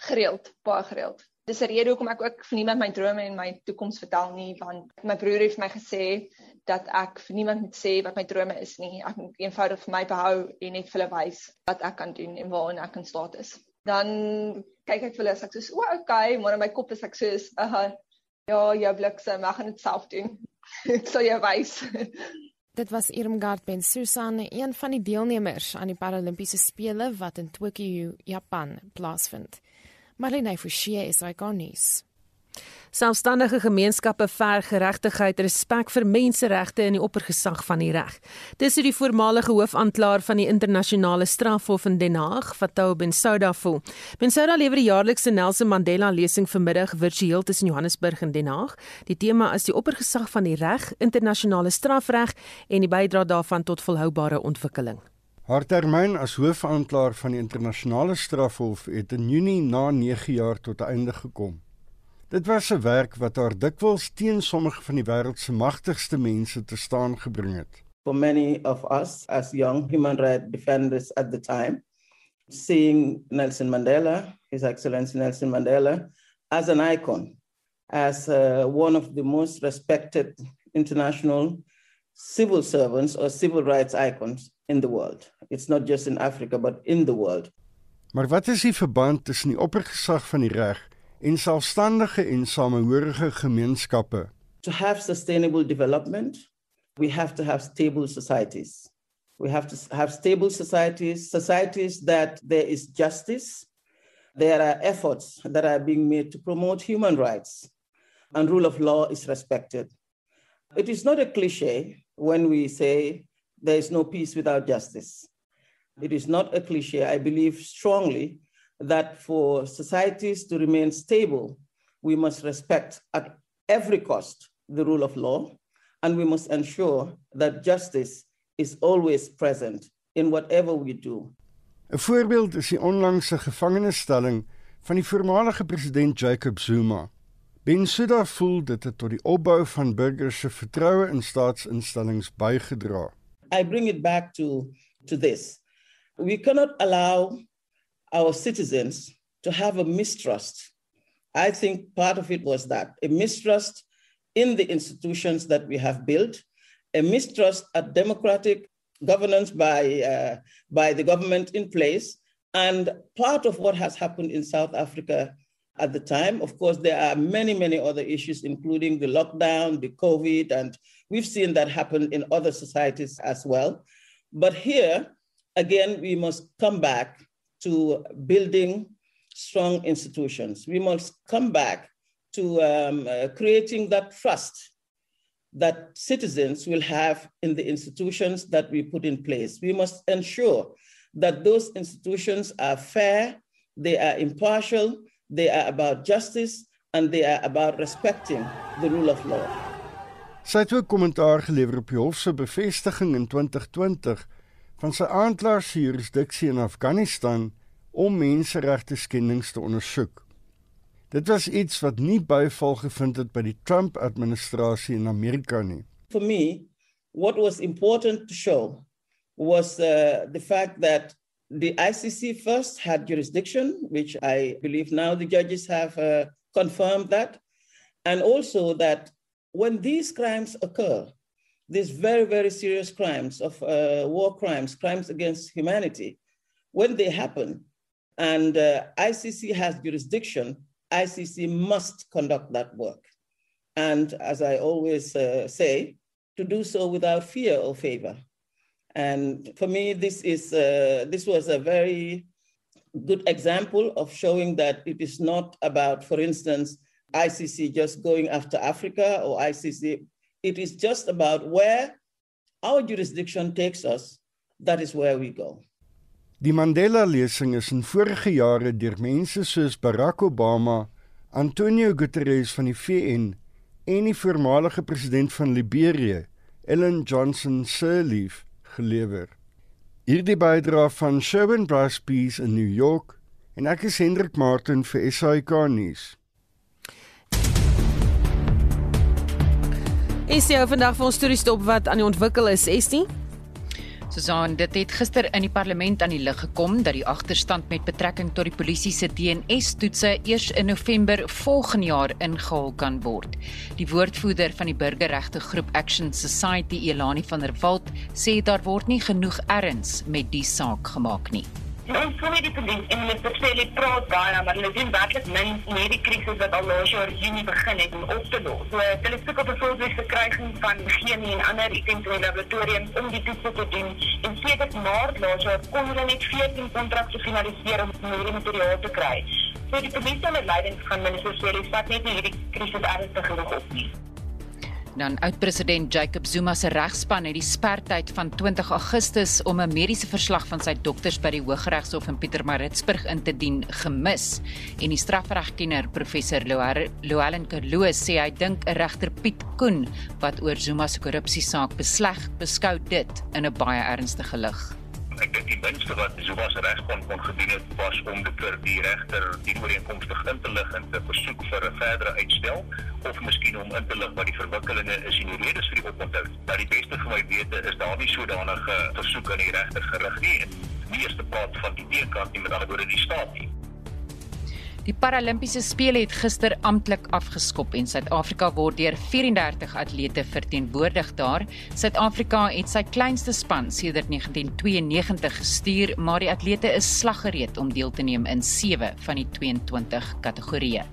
Gereeld, baie gereeld. Dis 'n rede hoekom ek ook vir niemand my drome en my toekoms vertel nie, want my broer het my gesê dat ek vir niemand moet sê wat my drome is nie. Ek moet eenvoudig vir my behou en net vir hulle wys wat ek kan doen en waarna ek in staat is. Dan kyk ek vir hulle as ek sê, "O, okay," maar in my kop is ek so, "Ag, ja, jou bliksem, ek gaan dit self doen." ek sal jou wys. Dit was Irmgard Ben Susan, een van die deelnemers aan die Paralimpiese spele wat in Tokio, Japan plaasvind. Marlene Forsie is ikonies. Selfstandige gemeenskappe ver geregtigheid, respek vir menseregte in die oppergesag van die reg. Dis hoe die voormalige hoofaanklaer van die internasionale strafhof in Den Haag, Fatou Bensouda voel. Bensouda lewer die jaarlikse Nelson Mandela lesing vanmiddag virtueel tussen Johannesburg en Den Haag. Die tema is die oppergesag van die reg, internasionale strafreg en die bydrae daarvan tot volhoubare ontwikkeling. Haar termyn as hoofaanklaer van die internasionale strafhof het in Junie na 9 jaar tot 'n einde gekom. Dit was 'n werk wat haar dikwels teen sommige van die wêreld se magtigste mense te staan gebring het. For many of us as young human rights defenders at the time, seeing Nelson Mandela, His Excellency Nelson Mandela, as an icon, as uh, one of the most respected international civil servants or civil rights icons in the world. It's not just in Africa, but in the world. Maar wat is die verband tussen die oppergesag van die reg en selfstandige en samehorige gemeenskappe. to have sustainable development, we have to have stable societies. We have to have stable societies, societies that there is justice. There are efforts that are being made to promote human rights and rule of law is respected. It is not a cliche when we say there is no peace without justice. It is not a cliche. I believe strongly that for societies to remain stable, we must respect at every cost the rule of law, and we must ensure that justice is always present in whatever we do. 'n Voorbeeld is die onlangse gevangenisstelling van die voormalige president Jacob Zuma. Bensouda voel dit het tot die opbou van burgers se vertroue in staatsinstellings bygedra. I bring it back to to this. We cannot allow our citizens to have a mistrust. I think part of it was that a mistrust in the institutions that we have built, a mistrust at democratic governance by, uh, by the government in place. And part of what has happened in South Africa at the time, of course, there are many, many other issues, including the lockdown, the COVID, and we've seen that happen in other societies as well. But here, again, we must come back to building strong institutions. We must come back to um, uh, creating that trust that citizens will have in the institutions that we put in place. We must ensure that those institutions are fair, they are impartial, they are about justice, and they are about respecting the rule of law. Sy het kommentaar gelewer op die hof se bevestiging in 2020 van sy aanklaer se jurisdiksie in Afghanistan om menseregte skendings te ondersoek. Dit was iets wat nie byval gevind het by die Trump administrasie in Amerika nie. For me, what was important to show was uh, the fact that the ICC first had jurisdiction, which I believe now the judges have uh, confirmed that, and also that when these crimes occur, these very, very serious crimes of uh, war crimes, crimes against humanity, when they happen, and uh, ICC has jurisdiction, ICC must conduct that work. And as I always uh, say, to do so without fear or favor. And for me, this, is, uh, this was a very good example of showing that it is not about, for instance, ICC just going after Africa or ICC. It is just about where our jurisdiction takes us, that is where we go. Die Mandela lesing is in vorige jare deur mense soos Barack Obama, Antonio Guterres van die VN en die voormalige president van Liberië, Ellen Johnson Sirleaf, gelewer. Hierdie bydra van Sherwin Bryce Peace in New York en ek is Hendrik Martin vir SAK nuus. Is jy vandag vir ons storie stop wat aan die ontwikkel is, Estie? Susan, dit het gister in die parlement aan die lig gekom dat die agterstand met betrekking tot die polisie se DNS-toetse eers in November volgende jaar ingehaal kan word. Die woordvoerder van die burgerregte groep Action Society, Elani van der Walt, sê daar word nie genoeg erns met die saak gemaak nie. Ons sou die polisie en met spesiale praat baie, maar hulle doen werklik min om hierdie krisis wat al laas jaar Junie begin het om op te los. So hulle soek op 'n voorbeeld verkryging van chemie en ander items in die laboratorium om die toetse te doen. En sedert Maart laas jaar kon hulle net 14 kontrakte finaliseer om hierdie materiaal te kry. So die polisie met leiding van minister Cyril vat net nie hierdie krisis ernstig genoeg op nie. Dan oud-president Jacob Zuma se regspan het die spertyd van 20 Augustus om 'n mediese verslag van sy dokters by die Hooggeregshof in Pietermaritzburg in te dien gemis. En die strafregkenner professor Louwelen Kerloo sê hy dink 'n regter Piet Koen wat oor Zuma se korrupsiesaak besleg, beskou dit in 'n baie ernstige lig dink die minste wat Zuma se regspan kon gedoen het was om dit vir die regter die ooreenkomstig in te lig en te versoek vir 'n verdere uitstel of miskien om in te lig wat die verwikkelinge is en die redes vir die oponthoud. Dat die beste vir my wete is daar nie sodanige versoek aan die regter gerig nie. Die eerste part van die teenkant nie met ander woorde die staat nie. Die Paralimpiese spele het gister amptelik afgeskop en Suid-Afrika word deur 34 atlete verteenwoordig daar. Suid-Afrika het sy kleinste span sedert 1992 gestuur, maar die atlete is slaggereed om deel te neem in 7 van die 22 kategorieë.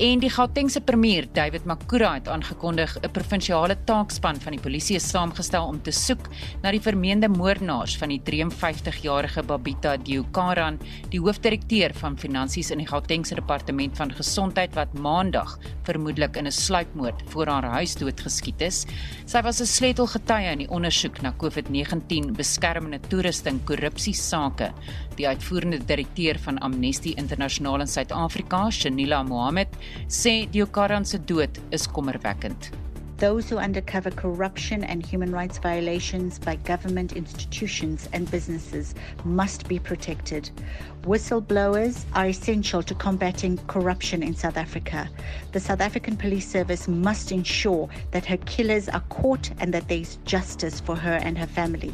En die Gautengse premier, David Makura, het aangekondig 'n provinsiale taakspan van die polisie is saamgestel om te soek na die vermeende moordenaars van die 53-jarige Babita Diukaran, die hoofdirekteur van finansies in die Gautengse departement van gesondheid wat maandag vermoedelik in 'n sluipmoord voor haar huis doodgeskiet is. Sy was 'n sleutelgetuie in die ondersoek na COVID-19 beskermende toerusting korrupsie sake. Die uitvoerende direkteur van Amnesty Internasionaal in Suid-Afrika, Shanila Mohammed, sê Diokaran se dood is kommerwekkend. Those who undercover corruption and human rights violations by government institutions and businesses must be protected. Whistleblowers are essential to combating corruption in South Africa. The South African Police Service must ensure that her killers are caught and that there is justice for her and her family.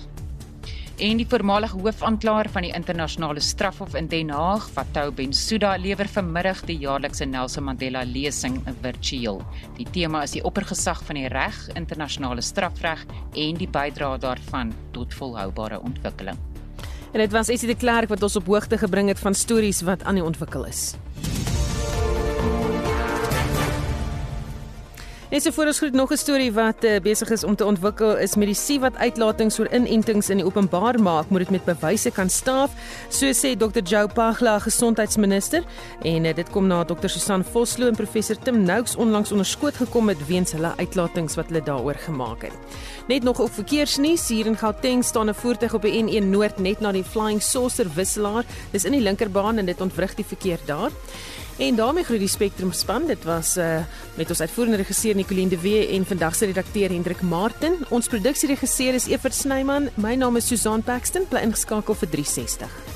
En die voormalige hoofaanklaer van die internasionale strafhof in Den Haag, Fatou Bensouda, lewer vanmiddag die jaarlikse Nelson Mandela lesing virtueel. Die tema is die oppergesag van die reg, internasionale strafreg en die bydrae daarvan tot volhoubare ontwikkeling. En dit was Essie de Klerk wat ons op hoogte gebring het van stories wat aan die ontwikkel is. Net so voor ons groet nog 'n storie wat uh, besig is om te ontwikkel is medisyne wat uitlatings oor inentings in die openbaar maak, moet dit met bewyse kan staaf, so sê Dr. Joe Pagla, gesondheidsminister, en uh, dit kom na Dr. Susan Vosloo en professor Tim Noakes onlangs onderskoot gekom het weens hulle uitlatings wat hulle daaroor gemaak het. Net nog op verkeersnuus hier in Gauteng staan 'n voertuig op die N1 Noord net na die Flying Saucer wisselaar. Dis in die linkerbaan en dit ontwrig die verkeer daar. En daarmee groet die Spectrum span. Dit was uh met ons uitvoerende regisseur Nicoline de Wee en vandag se redakteur Hendrik Martin. Ons produksieregisseur is Evert Snyman. My naam is Susan Paxton. Bly ingeskakel vir 360.